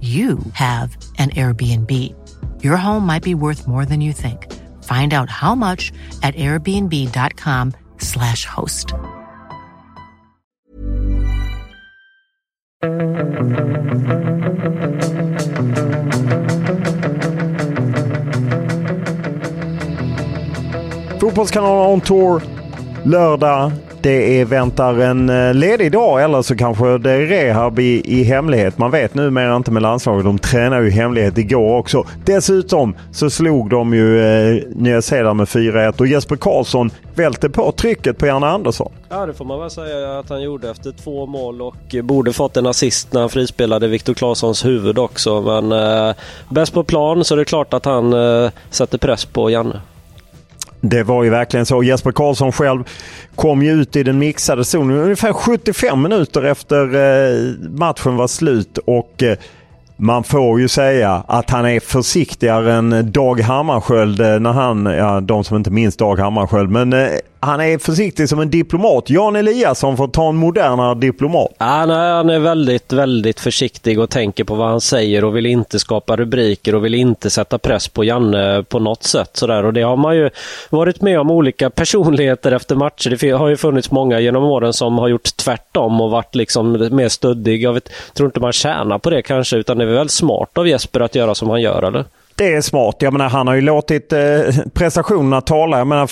you have an Airbnb. Your home might be worth more than you think. Find out how much at airbnb.com/slash host. Fotbollskanalen On Tour lördag det är, väntar en eh, ledig dag eller så kanske det är rehab i, i hemlighet. Man vet numera inte med landslaget. De tränar ju i hemlighet igår också. Dessutom så slog de ju eh, Nya Zeeland med 4-1 och Jesper Karlsson välte på trycket på Janne Andersson. Ja det får man väl säga att han gjorde efter två mål och borde fått en assist när han frispelade Viktor Claessons huvud också. Men eh, bäst på plan så är det klart att han eh, sätter press på Janne. Det var ju verkligen så. Jesper Karlsson själv kom ju ut i den mixade zonen ungefär 75 minuter efter eh, matchen var slut. och eh, man får ju säga att han är försiktigare än Dag Hammarskjöld eh, när han, ja de som inte minns Dag Hammarskjöld, men han är försiktig som en diplomat. Jan Eliasson får ta en modernare diplomat. Han är, han är väldigt, väldigt försiktig och tänker på vad han säger och vill inte skapa rubriker och vill inte sätta press på Janne på något sätt. Sådär. Och det har man ju varit med om olika personligheter efter matcher. Det har ju funnits många genom åren som har gjort tvärtom och varit liksom mer stöddig. Jag vet, tror inte man tjänar på det kanske, utan det är väl smart av Jesper att göra som han gör, eller? Det är smart. Jag menar, han har ju låtit eh, prestationerna tala. Jag menar,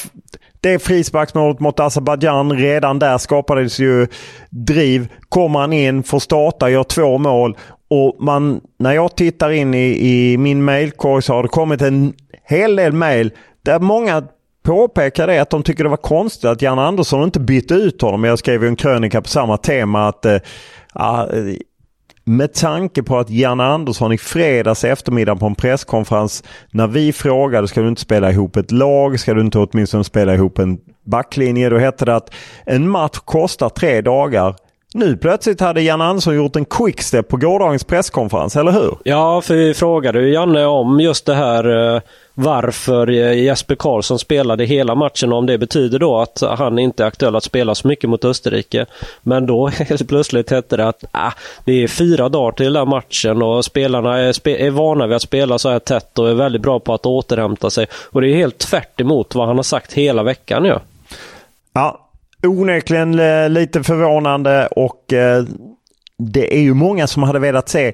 det frisparksmålet mot Azerbajdzjan. Redan där skapades ju driv. Kommer han in, får starta, gör två mål. Och man, när jag tittar in i, i min mailkorg så har det kommit en hel del mail där många påpekar det att de tycker det var konstigt att Jan Andersson inte bytte ut honom. Jag skrev ju en krönika på samma tema att eh, med tanke på att Janne Andersson i fredags eftermiddag på en presskonferens när vi frågade ska du inte spela ihop ett lag, ska du inte åtminstone spela ihop en backlinje? Då hette det att en match kostar tre dagar. Nu plötsligt hade Janne Andersson gjort en quickstep på gårdagens presskonferens, eller hur? Ja, för vi frågade ju Janne om just det här eh, varför Jesper Karlsson spelade hela matchen och om det betyder då att han inte är aktuell att spela så mycket mot Österrike. Men då helt plötsligt hette det att ah, det är fyra dagar till den här matchen och spelarna är, spe är vana vid att spela så här tätt och är väldigt bra på att återhämta sig. Och det är helt tvärt vad han har sagt hela veckan ju. Ja. ja, onekligen eh, lite förvånande och eh, det är ju många som hade velat se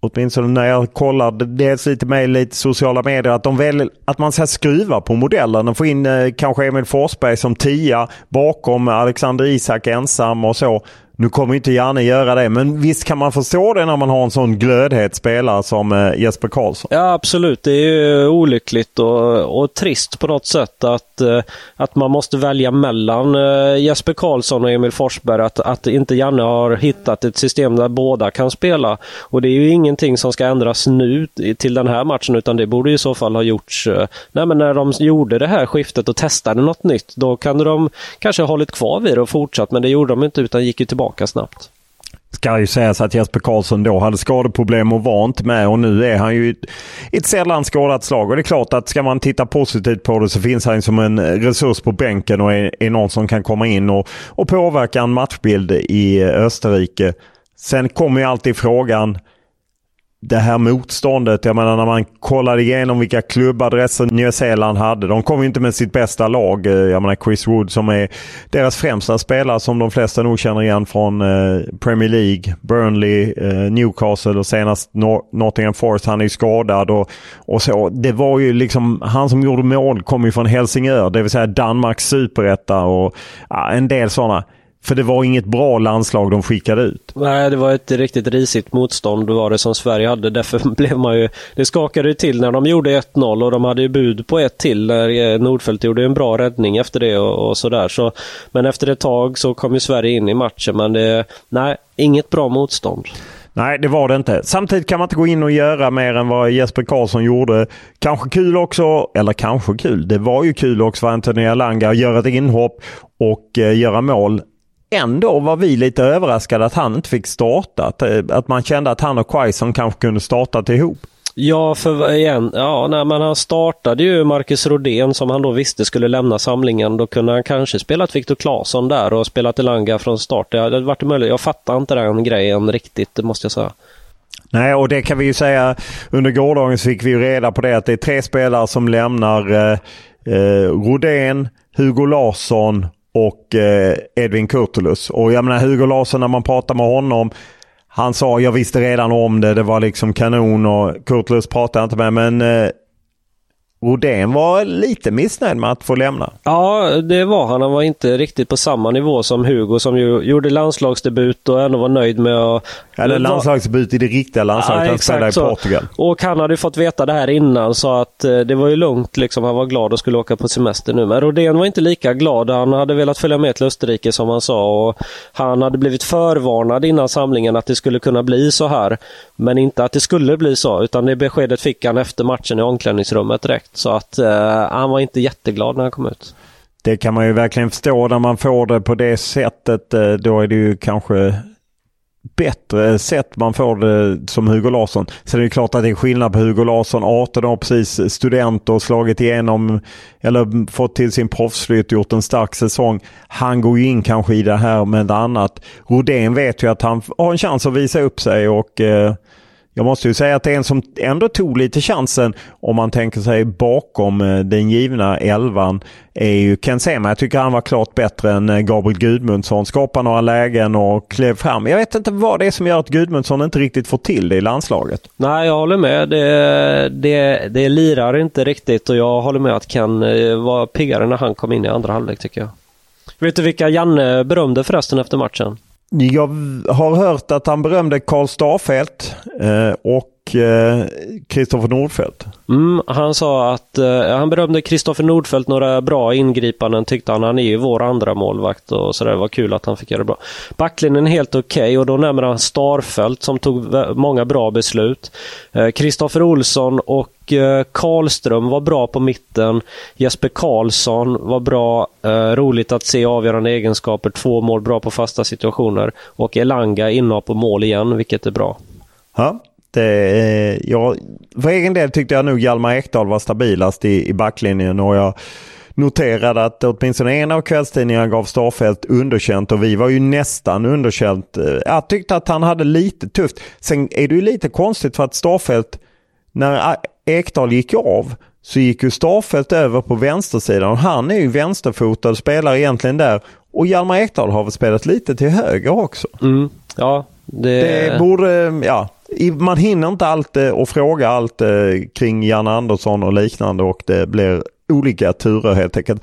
åtminstone när jag kollar dels lite mejl, lite sociala medier, att de väl, att man ska skruva på modellen och få in eh, kanske Emil Forsberg som tia bakom Alexander Isak ensam och så. Nu kommer inte Janne göra det, men visst kan man förstå det när man har en sån glödhet spelare som eh, Jesper Karlsson? Ja, absolut. Det är ju olyckligt och, och trist på något sätt att, eh, att man måste välja mellan eh, Jesper Karlsson och Emil Forsberg. Att, att inte Janne har hittat ett system där båda kan spela. Och det är ju ingenting som ska ändras nu till den här matchen, utan det borde i så fall ha gjorts nej, men när de gjorde det här skiftet och testade något nytt. Då kan de kanske ha hållit kvar vid det och fortsatt, men det gjorde de inte utan gick ju tillbaka tillbaka snabbt. Ska ju sägas att Jesper Karlsson då hade skadeproblem och var inte med och nu är han ju i ett sällan skådat slag. Och det är klart att ska man titta positivt på det så finns han som en resurs på bänken och är, är någon som kan komma in och, och påverka en matchbild i Österrike. Sen kommer ju alltid frågan det här motståndet. Jag menar när man kollade igenom vilka klubbadresser Nya Zeeland hade. De kom ju inte med sitt bästa lag. Eh, jag menar Chris Wood som är deras främsta spelare som de flesta nog känner igen från eh, Premier League, Burnley, eh, Newcastle och senast Nottingham Forest. Han är ju skadad och, och så. Det var ju liksom, han som gjorde mål kom ju från Helsingör, det vill säga Danmarks superetta och ja, en del sådana. För det var inget bra landslag de skickade ut. Nej, det var ett riktigt risigt motstånd var det som Sverige hade. Därför blev man ju... Det skakade ju till när de gjorde 1-0 och de hade ju bud på ett till. När Nordfeldt gjorde en bra räddning efter det och, och sådär. Så, men efter ett tag så kom ju Sverige in i matchen. Men det... Nej, inget bra motstånd. Nej, det var det inte. Samtidigt kan man inte gå in och göra mer än vad Jesper Karlsson gjorde. Kanske kul också, eller kanske kul. Det var ju kul också för Anthony Alanga att göra ett inhopp och eh, göra mål ändå var vi lite överraskade att han inte fick starta. Att man kände att han och Quaison kanske kunde startat ihop. Ja, för igen, ja, nej, men han startade ju Marcus Rodén som han då visste skulle lämna samlingen. Då kunde han kanske spelat Viktor Claesson där och spelat Elanga från start. Det hade varit möjligt. Jag fattar inte den grejen riktigt, det måste jag säga. Nej, och det kan vi ju säga. Under gårdagen fick vi reda på det att det är tre spelare som lämnar eh, eh, Rodén, Hugo Larsson och eh, Edvin Kurtulus. Och jag menar Hugo Larsson när man pratar med honom. Han sa jag visste redan om det. Det var liksom kanon och Kurtulus pratade inte med. Men eh, Rodén var lite missnöjd med att få lämna. Ja, det var han. Han var inte riktigt på samma nivå som Hugo som ju gjorde landslagsdebut och ändå var nöjd med att... Eller landslagsdebut i det riktiga landslaget. Ja, han spelade i Portugal. Och han hade fått veta det här innan så att eh, det var ju lugnt liksom. Han var glad och skulle åka på semester nu. Men Rodén var inte lika glad. Han hade velat följa med till Österrike som han sa och han hade blivit förvarnad innan samlingen att det skulle kunna bli så här. Men inte att det skulle bli så utan det beskedet fick han efter matchen i omklädningsrummet direkt. Så att eh, han var inte jätteglad när han kom ut. Det kan man ju verkligen förstå när man får det på det sättet. Eh, då är det ju kanske bättre sätt man får det som Hugo Larsson. Sen är det klart att det är skillnad på Hugo Larsson, 18 år, precis student och slagit igenom eller fått till sin proffsflytt, gjort en stark säsong. Han går ju in kanske i det här med annat. Rodén vet ju att han har en chans att visa upp sig och eh, jag måste ju säga att det är en som ändå tog lite chansen om man tänker sig bakom eh, den givna elvan är ju Ken Sema. Jag tycker han var klart bättre än eh, Gabriel Gudmundsson. Skapade några lägen och klev fram. Jag vet inte vad det är som gör att Gudmundsson inte riktigt får till det i landslaget. Nej, jag håller med. Det, det, det lirar inte riktigt och jag håller med att Ken eh, var piggare när han kom in i andra halvlek tycker jag. Vet du vilka Janne berömde förresten efter matchen? Jag har hört att han berömde Karl Starfelt eh, och eh, Kristoffer Nordfeldt. Mm, han sa att eh, han berömde Kristoffer Nordfeldt några bra ingripanden tyckte han. Han är ju vår andra målvakt och sådär. Det var kul att han fick göra det bra. Backlinjen är helt okej okay, och då nämner han Starfelt som tog många bra beslut. Eh, Kristoffer Olsson och Eh, Karlström var bra på mitten. Jesper Karlsson var bra. Eh, roligt att se avgörande egenskaper. Två mål bra på fasta situationer. Och Elanga inne på mål igen, vilket är bra. Ja, det, eh, jag, för egen del tyckte jag nog Hjalmar Ekdal var stabilast i, i backlinjen och jag noterade att åtminstone en av kvällstidningarna gav Starfelt underkänt och vi var ju nästan underkänt. Jag tyckte att han hade lite tufft. Sen är det ju lite konstigt för att Starfelt, när Ekdal gick av så gick ju Starfelt över på vänstersidan och han är ju vänsterfotad spelar egentligen där. Och Hjalmar Ekdal har väl spelat lite till höger också. Mm, ja, det... det borde, ja, man hinner inte allt eh, och fråga allt eh, kring Jan Andersson och liknande och det blir olika turer helt enkelt.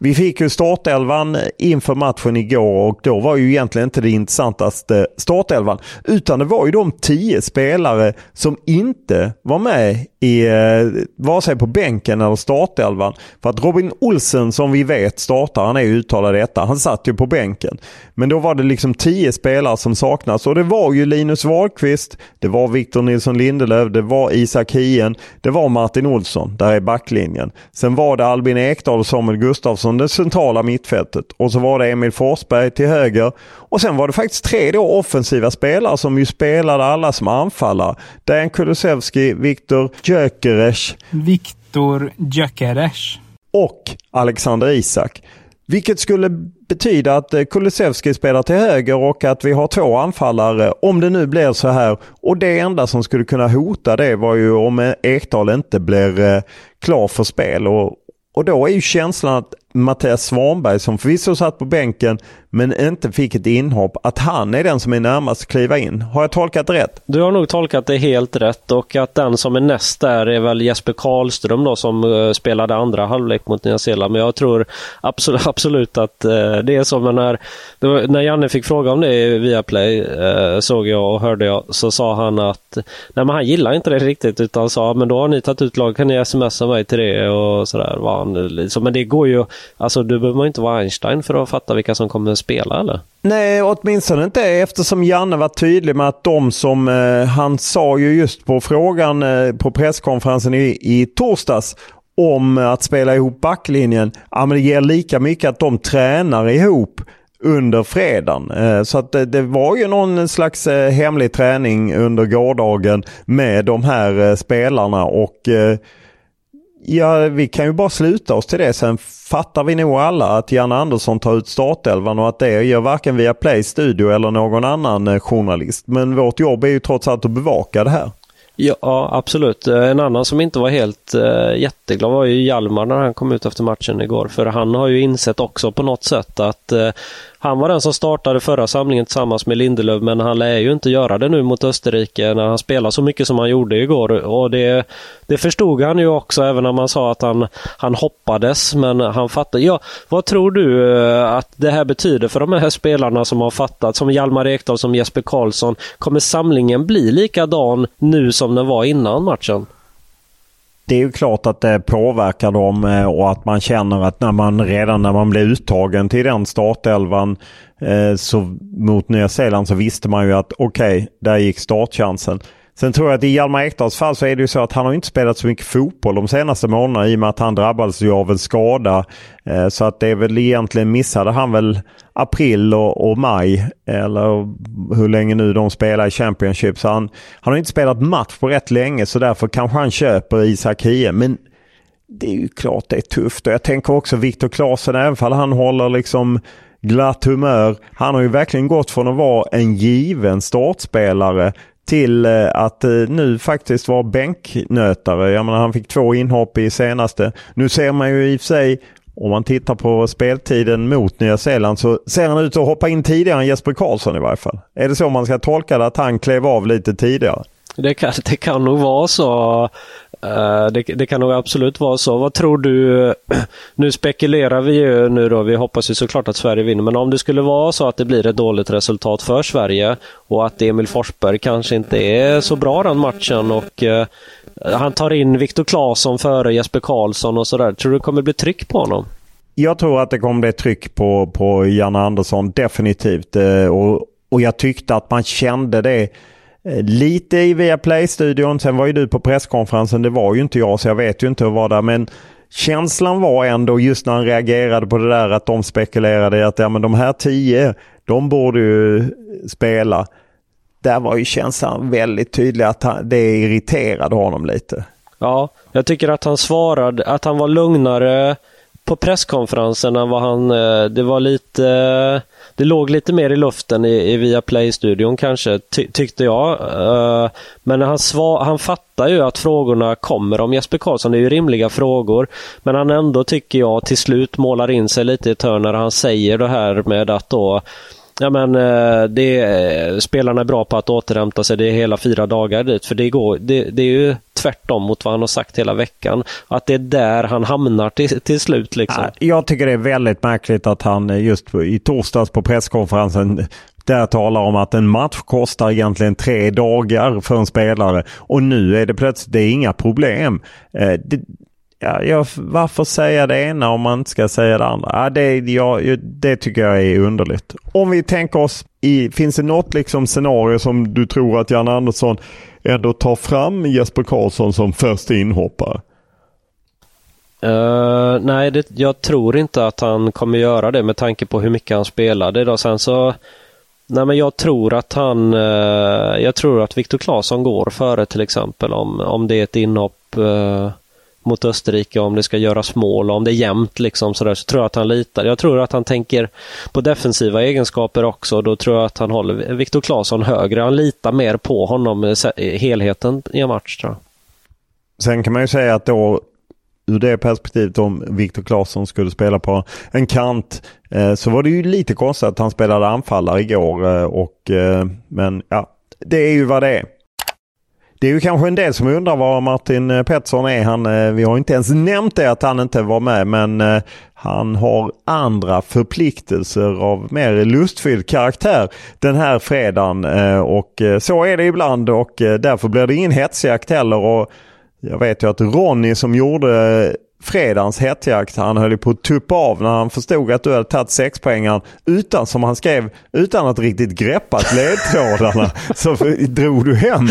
Vi fick ju startelvan inför matchen igår och då var ju egentligen inte det intressantaste startelvan. Utan det var ju de tio spelare som inte var med i eh, vare sig på bänken eller startelvan. För att Robin Olsen som vi vet startar, han är ju uttalad detta, han satt ju på bänken. Men då var det liksom tio spelare som saknas och det var ju Linus Wahlqvist, det var Victor Nilsson Lindelöf, det var Isak Hien, det var Martin Olsson, där är backlinjen. Sen var det Albin Ekdal och Samuel Gustafsson, det centrala mittfältet. Och så var det Emil Forsberg till höger. Och sen var det faktiskt tre då offensiva spelare som ju spelade alla som anfallare. Dejan Kulusevski, Viktor Gyökeres. Viktor Gyökeres. Och Alexander Isak. Vilket skulle betyda att eh, Kulusevski spelar till höger och att vi har två anfallare om det nu blir så här. Och det enda som skulle kunna hota det var ju om Ekdal inte blir eh, klar för spel. Och, och då är ju känslan att Mattias Svanberg som förvisso satt på bänken men inte fick ett inhopp, att han är den som är närmast att kliva in. Har jag tolkat rätt? Du har nog tolkat det helt rätt och att den som är näst där är väl Jesper Karlström då som uh, spelade andra halvlek mot Nya Zeeland. Men jag tror absolut, absolut att uh, det är som när, var, när Janne fick fråga om det via Play uh, eh, såg jag och hörde jag, så sa han att nej men han gillar inte det riktigt utan sa men då har ni tagit ut lag, kan ni smsa mig till det och sådär. Var han, liksom. Men det går ju, alltså du behöver inte vara Einstein för att fatta vilka som kommer spela eller? Nej, åtminstone inte eftersom Janne var tydlig med att de som eh, han sa ju just på frågan eh, på presskonferensen i, i torsdags om att spela ihop backlinjen. Ja, men det ger lika mycket att de tränar ihop under fredagen. Eh, så att det, var ju någon slags eh, hemlig träning under gårdagen med de här eh, spelarna och Ja, vi kan ju bara sluta oss till det. Sen fattar vi nog alla att Jan Andersson tar ut startelvan och att det gör varken via Play Studio eller någon annan eh, journalist. Men vårt jobb är ju trots allt att bevaka det här. Ja, absolut. Eh, en annan som inte var helt äh, jätteglad var ju Hjalmar när han kom ut efter matchen igår. För han har ju insett också på något sätt att äh, han var den som startade förra samlingen tillsammans med Lindelöf men han lär ju inte göra det nu mot Österrike när han spelar så mycket som han gjorde igår. Och det, det förstod han ju också även när man sa att han, han hoppades men han fattade. Ja, vad tror du eh, att det här betyder för de här spelarna som har fattat, som Hjalmar Ekdal, som Jesper Karlsson? Kommer samlingen bli likadan nu som den var innan matchen? Det är ju klart att det påverkar dem eh, och att man känner att när man redan när man blev uttagen till den startelvan eh, så mot Nya Zeeland så visste man ju att okej, okay, där gick startchansen. Sen tror jag att i Hjalmar Ekdals fall så är det ju så att han har inte spelat så mycket fotboll de senaste månaderna i och med att han drabbades ju av en skada. Eh, så att det är väl egentligen missade han väl april och, och, maj eller hur länge nu de spelar i Championship. Så han, han har inte spelat match på rätt länge så därför kanske han köper Isak Hie. Men det är ju klart det är tufft och jag tänker också Viktor Claesson även fall han håller liksom glatt humör. Han har ju verkligen gått från att vara en given startspelare till eh, att eh, nu faktiskt vara bänknötare. Jag menar, han fick två inhopp i senaste. Nu ser man ju i och för sig om man tittar på speltiden mot Nya Zeeland så ser han ut att hoppa in tidigare än Jesper Karlsson i varje fall. Är det så man ska tolka det att han klev av lite tidigare? Det kan, det kan nog vara så. Uh, det, det, kan nog absolut vara så. Vad tror du? Nu spekulerar vi ju nu då. Vi hoppas ju såklart att Sverige vinner. Men om det skulle vara så att det blir ett dåligt resultat för Sverige och att Emil Forsberg kanske inte är så bra den matchen och uh, han tar in Viktor Claesson före Jesper Karlsson och sådär. Tror du det kommer bli tryck på honom? Jag tror att det kommer bli tryck på, på Janne Andersson definitivt. Uh, och, och jag tyckte att man kände det Eh, lite i Viaplay-studion. Sen var ju du på presskonferensen. Det var ju inte jag så jag vet ju inte hur det var där. Men känslan var ändå just när han reagerade på det där att de spekulerade i att ja, men de här tio, de borde ju spela. Där var ju känslan väldigt tydlig att han, det irriterade honom lite. Ja, jag tycker att han svarade, att han var lugnare på presskonferensen var han, eh, det var lite eh, det låg lite mer i luften i, i Viaplay-studion kanske, ty, tyckte jag. Eh, men han, svar, han fattar ju att frågorna kommer om Jesper Karlsson. Det är ju rimliga frågor. Men han ändå, tycker jag, till slut målar in sig lite i ett hörn när han säger det här med att då Ja men eh, det, eh, spelarna är bra på att återhämta sig. Det är hela fyra dagar dit. För det, går, det, det är ju tvärtom mot vad han har sagt hela veckan. Att det är där han hamnar till, till slut. Liksom. Jag tycker det är väldigt märkligt att han eh, just i torsdags på presskonferensen där talar om att en match kostar egentligen tre dagar för en spelare. Och nu är det plötsligt det är inga problem. Det, Ja, jag, varför säga det ena om man inte ska säga det andra? Ja, det, ja, det tycker jag är underligt. Om vi tänker oss, i, finns det något liksom scenario som du tror att Jan Andersson ändå tar fram Jesper Karlsson som första inhoppare? Uh, nej, det, jag tror inte att han kommer göra det med tanke på hur mycket han spelade. Då. Sen så, nej men jag tror att han, uh, jag tror att Viktor Claesson går före till exempel om, om det är ett inhopp uh, mot Österrike om det ska göras mål och om det är jämnt liksom sådär, så tror jag att han litar. Jag tror att han tänker på defensiva egenskaper också. Då tror jag att han håller Viktor Claesson högre. Han litar mer på honom, eh, eh, helheten i en match tror jag. Sen kan man ju säga att då ur det perspektivet om Viktor Claesson skulle spela på en kant eh, så var det ju lite konstigt att han spelade anfallare igår. Eh, och, eh, men ja, det är ju vad det är. Det är ju kanske en del som undrar var Martin eh, Pettersson är. Han, eh, vi har inte ens nämnt det att han inte var med men eh, han har andra förpliktelser av mer lustfylld karaktär den här fredagen. Och så är det ibland och därför blir det ingen hetsjakt heller. Och jag vet ju att Ronny som gjorde fredagens hetsjakt. Han höll på att tuppa av när han förstod att du hade tagit sexpoängaren utan, som han skrev, utan att riktigt greppat ledtrådarna. så drog du hem.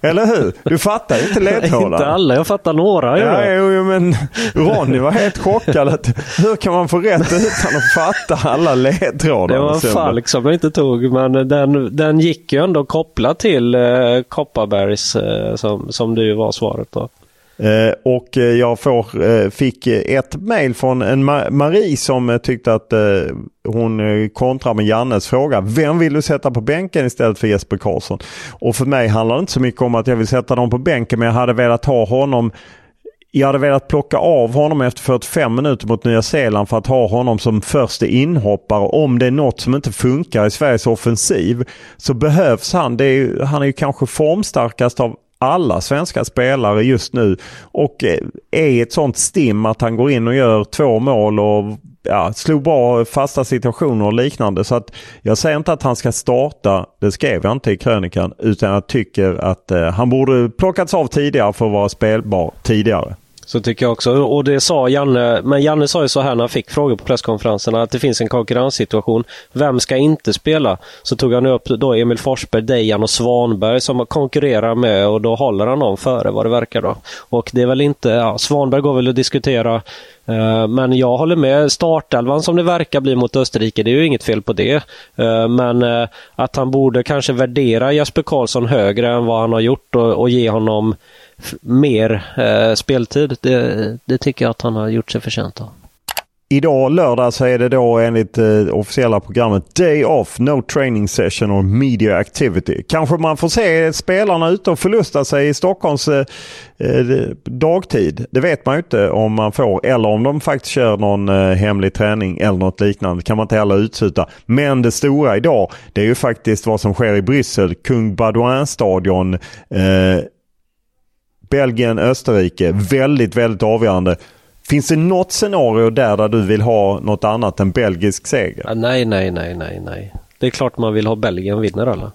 Eller hur? Du fattar inte ledtrådarna. inte alla, jag fattar några. Ja, jo, men Ronny var helt chockad. Att, hur kan man få rätt utan att fatta alla ledtrådar? Det var en falk som jag inte tog, men den, den gick ju ändå kopplat till eh, Kopparbergs eh, som, som ju var svaret då. Eh, och eh, jag får, eh, fick ett mail från en Marie som eh, tyckte att eh, hon kontrar med Jannes fråga. Vem vill du sätta på bänken istället för Jesper Karlsson? Och för mig handlar det inte så mycket om att jag vill sätta dem på bänken men jag hade velat ha honom jag hade velat plocka av honom efter 45 minuter mot Nya Zeeland för att ha honom som första inhoppare. Om det är något som inte funkar i Sveriges offensiv så behövs han. Är, han är ju kanske formstarkast av alla svenska spelare just nu och eh, är i ett sånt stim att han går in och gör två mål och ja, slog bra fasta situationer och liknande. Så att jag säger inte att han ska starta, det skrev jag inte i krönikan, utan jag tycker att eh, han borde plockats av tidigare för att vara spelbar tidigare. Så tycker jag också. Och det sa Janne, men Janne sa ju så här när han fick frågor på presskonferensen att det finns en konkurrenssituation. Vem ska inte spela? Så tog han upp då Emil Forsberg, Dejan och Svanberg som konkurrerar med och då håller han dem före vad det verkar då. Och det är väl inte, ja, Svanberg går väl att diskutera eh, men jag håller med. Startelvan som det verkar bli mot Österrike, det är ju inget fel på det. Eh, men eh, att han borde kanske värdera Jesper Karlsson högre än vad han har gjort och, och ge honom mer eh, speltid. Det, det tycker jag att han har gjort sig förtjänt av. Idag lördag så är det då enligt eh, officiella programmet Day Off, No Training Session or Media Activity. Kanske man får se spelarna ute och förlusta sig i Stockholms eh, eh dagtid. Det vet man ju inte om man får eller om de faktiskt kör någon eh, hemlig träning eller något liknande. Det kan man inte heller utsuta. Men det stora idag det är ju faktiskt vad som sker i Bryssel. Kung Baudouin stadion eh, eh, Belgien-Österrike. Väldigt, väldigt avgörande. Finns det något scenario där, där du vill ha något annat än belgisk seger? Nej, nej, nej, nej, nej. Det är klart man vill ha Belgien vinner eller?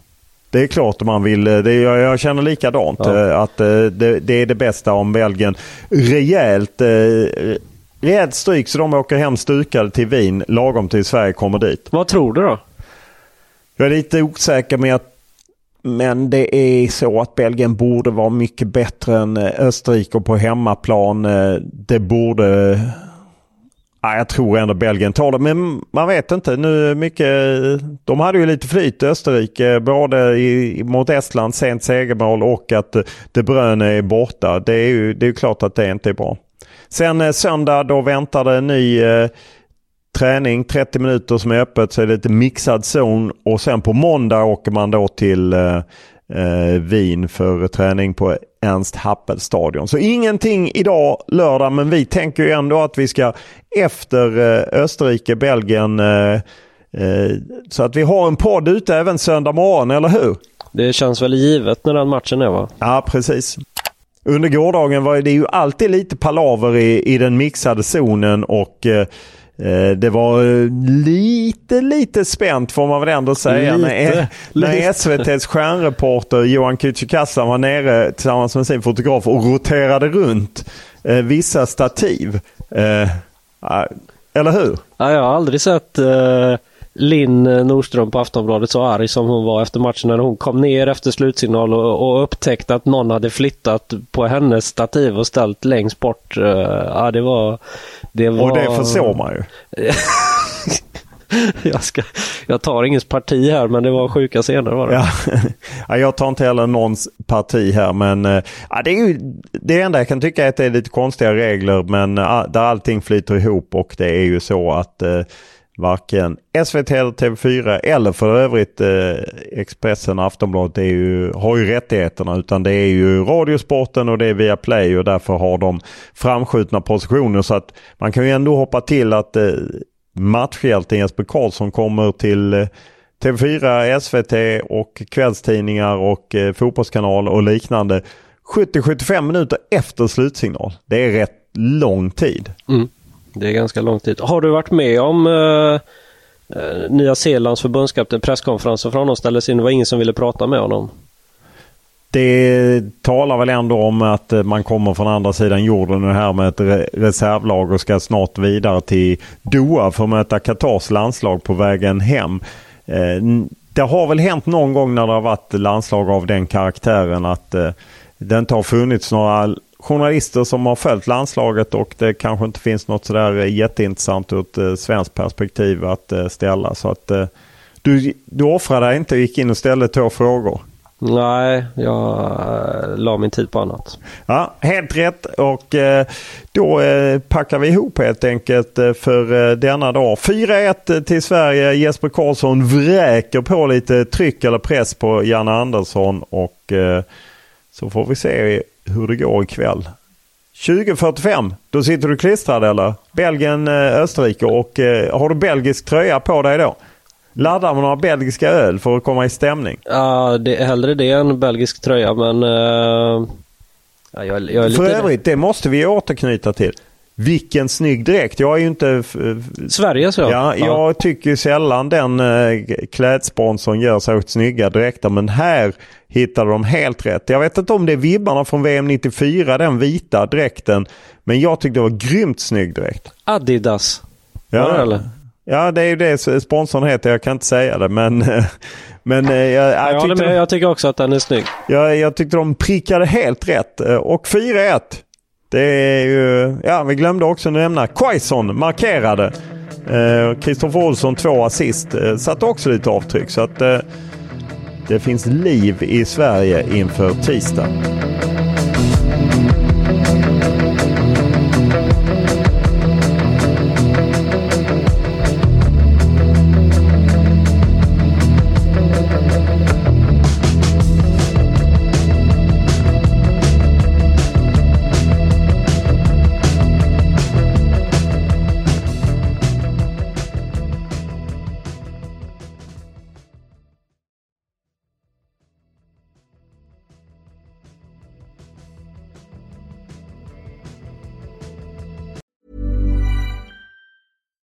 Det är klart man vill. Det, jag, jag känner likadant. Ja. eh, Att eh, det, det är det bästa om Belgien rejält, eh, rejält stryk så de åker hem stukade till Wien lagom till Sverige kommer dit. Vad tror du då? Jag är lite osäker med att men det är så att Belgien borde vara mycket bättre än Österrike Österrike på hemmaplan. Eh, det borde... Ja, jag tror ändå Belgien tar det, men man vet inte. Nu mycket, de hade ju lite flyt Österrike, både i, mot Estland, sent segermål och att De Bruyne är borta. Det är ju det är klart att det inte är bra. Sen eh, söndag då väntar det en ny eh, träning, 30 minuter som är öppet så är det lite mixad zon och sen på måndag åker man då till eh, eh, Wien för träning på Ernst Happel stadion. Så ingenting idag lördag men vi tänker ju ändå att vi ska efter eh, Österrike, Belgien eh, eh, så att vi har en podd ute även söndag morgon, eller hur? Det känns väl givet när den matchen är va? Ja, precis. Under gårdagen var det ju alltid lite palaver i, i den mixade zonen och eh, det var eh, lite, lite spänt får man väl ändå säga. Lite, när, när. SVTs stjärnreporter Johan Kücükaslan var nere tillsammans med sin fotograf och roterade runt eh, vissa stativ. Eh, eller hur? Ja, jag har aldrig sett uh, Linn Nordström på Aftonbladet så arg som hon var efter matchen när hon kom ner efter slutsignal och, och upptäckte att någon hade flyttat på hennes stativ och ställt längst bort. Uh, ja, det var... Det var... Och det förstår man ju. jag, ska, jag tar ingens parti här men det var sjuka scener var det. Ja. ja, jag tar inte heller någons parti här men eh, ja, det, är ju, det enda jag kan tycka är att det är lite konstiga regler men där allting flyter ihop och det är ju så att varken SVT eller TV4 eller för övrigt eh, Expressen och Aftonbladet är ju, har ju rättigheterna utan det är ju Radiosporten och det är via Play och därför har de framskjutna positioner så att man kan ju ändå hoppa till att eh, matchhjälten Jesper Karlsson kommer till eh, TV4, SVT och kvällstidningar och eh, fotbollskanal och liknande 70-75 minuter efter slutsignal. Det är rätt lång tid. Mm. Det är ganska lång tid. Har du varit med om eh, eh Nya Zeelands förbundskapten presskonferensen för honom ställdes in. Det var ingen som ville prata med honom. Det talar väl ändå om att eh, man kommer från andra sidan jorden nu här med ett reservlag och ska snart vidare till Doha för att möta Qatars landslag på vägen hem. Eh, det har väl hänt någon gång när det har varit landslag av den karaktären att det inte har funnits några journalister som har följt landslaget och det kanske inte finns något sådär jätteintressant ur ett eh, svenskt perspektiv att eh, ställa. Så att eh, du, du offrade dig inte och gick in och ställde två frågor. Nej, jag uh, la min tid på annat. Ja, helt rätt och eh, då eh, packar vi ihop helt enkelt eh, för denna dag. 4-1 till Sverige. Jesper Karlsson vräker på lite tryck eller press på Janne Andersson och så får vi se hur det går ikväll. 20.45, då sitter du klistrad eller? Belgien, eh, Österrike och eh, har du belgisk tröja på dig då? Laddar med några belgiska öl för att komma i stämning? Ja, det är hellre det än belgisk tröja men uh, ja, jag, jag är lite... För övrigt, det måste vi återknyta till. Vilken snygg dräkt. Jag är ju inte... Sverige så Ja, jag tycker sällan den eh, klädsponsorn gör så snygga dräkter. Men här hittade de helt rätt. Jag vet inte om det är vibbarna från VM 94, den vita dräkten. Men jag tyckte det var grymt snygg dräkt. Adidas. Var det, eller? ja, det är ju det sponsorn heter. Jag kan inte säga det. Men, men eh, jag, jag, Jag tyckte med, jag tycker också att den är snygg. jag, jag tyckte de prickade helt rätt. Eh, Och 4-1. Det är ju, ja vi glömde också nämna Quaison markerade. Eh, Kristoffer Olsson två assist. Eh, satte också lite avtryck. Så att eh, det finns liv i Sverige inför tisdag.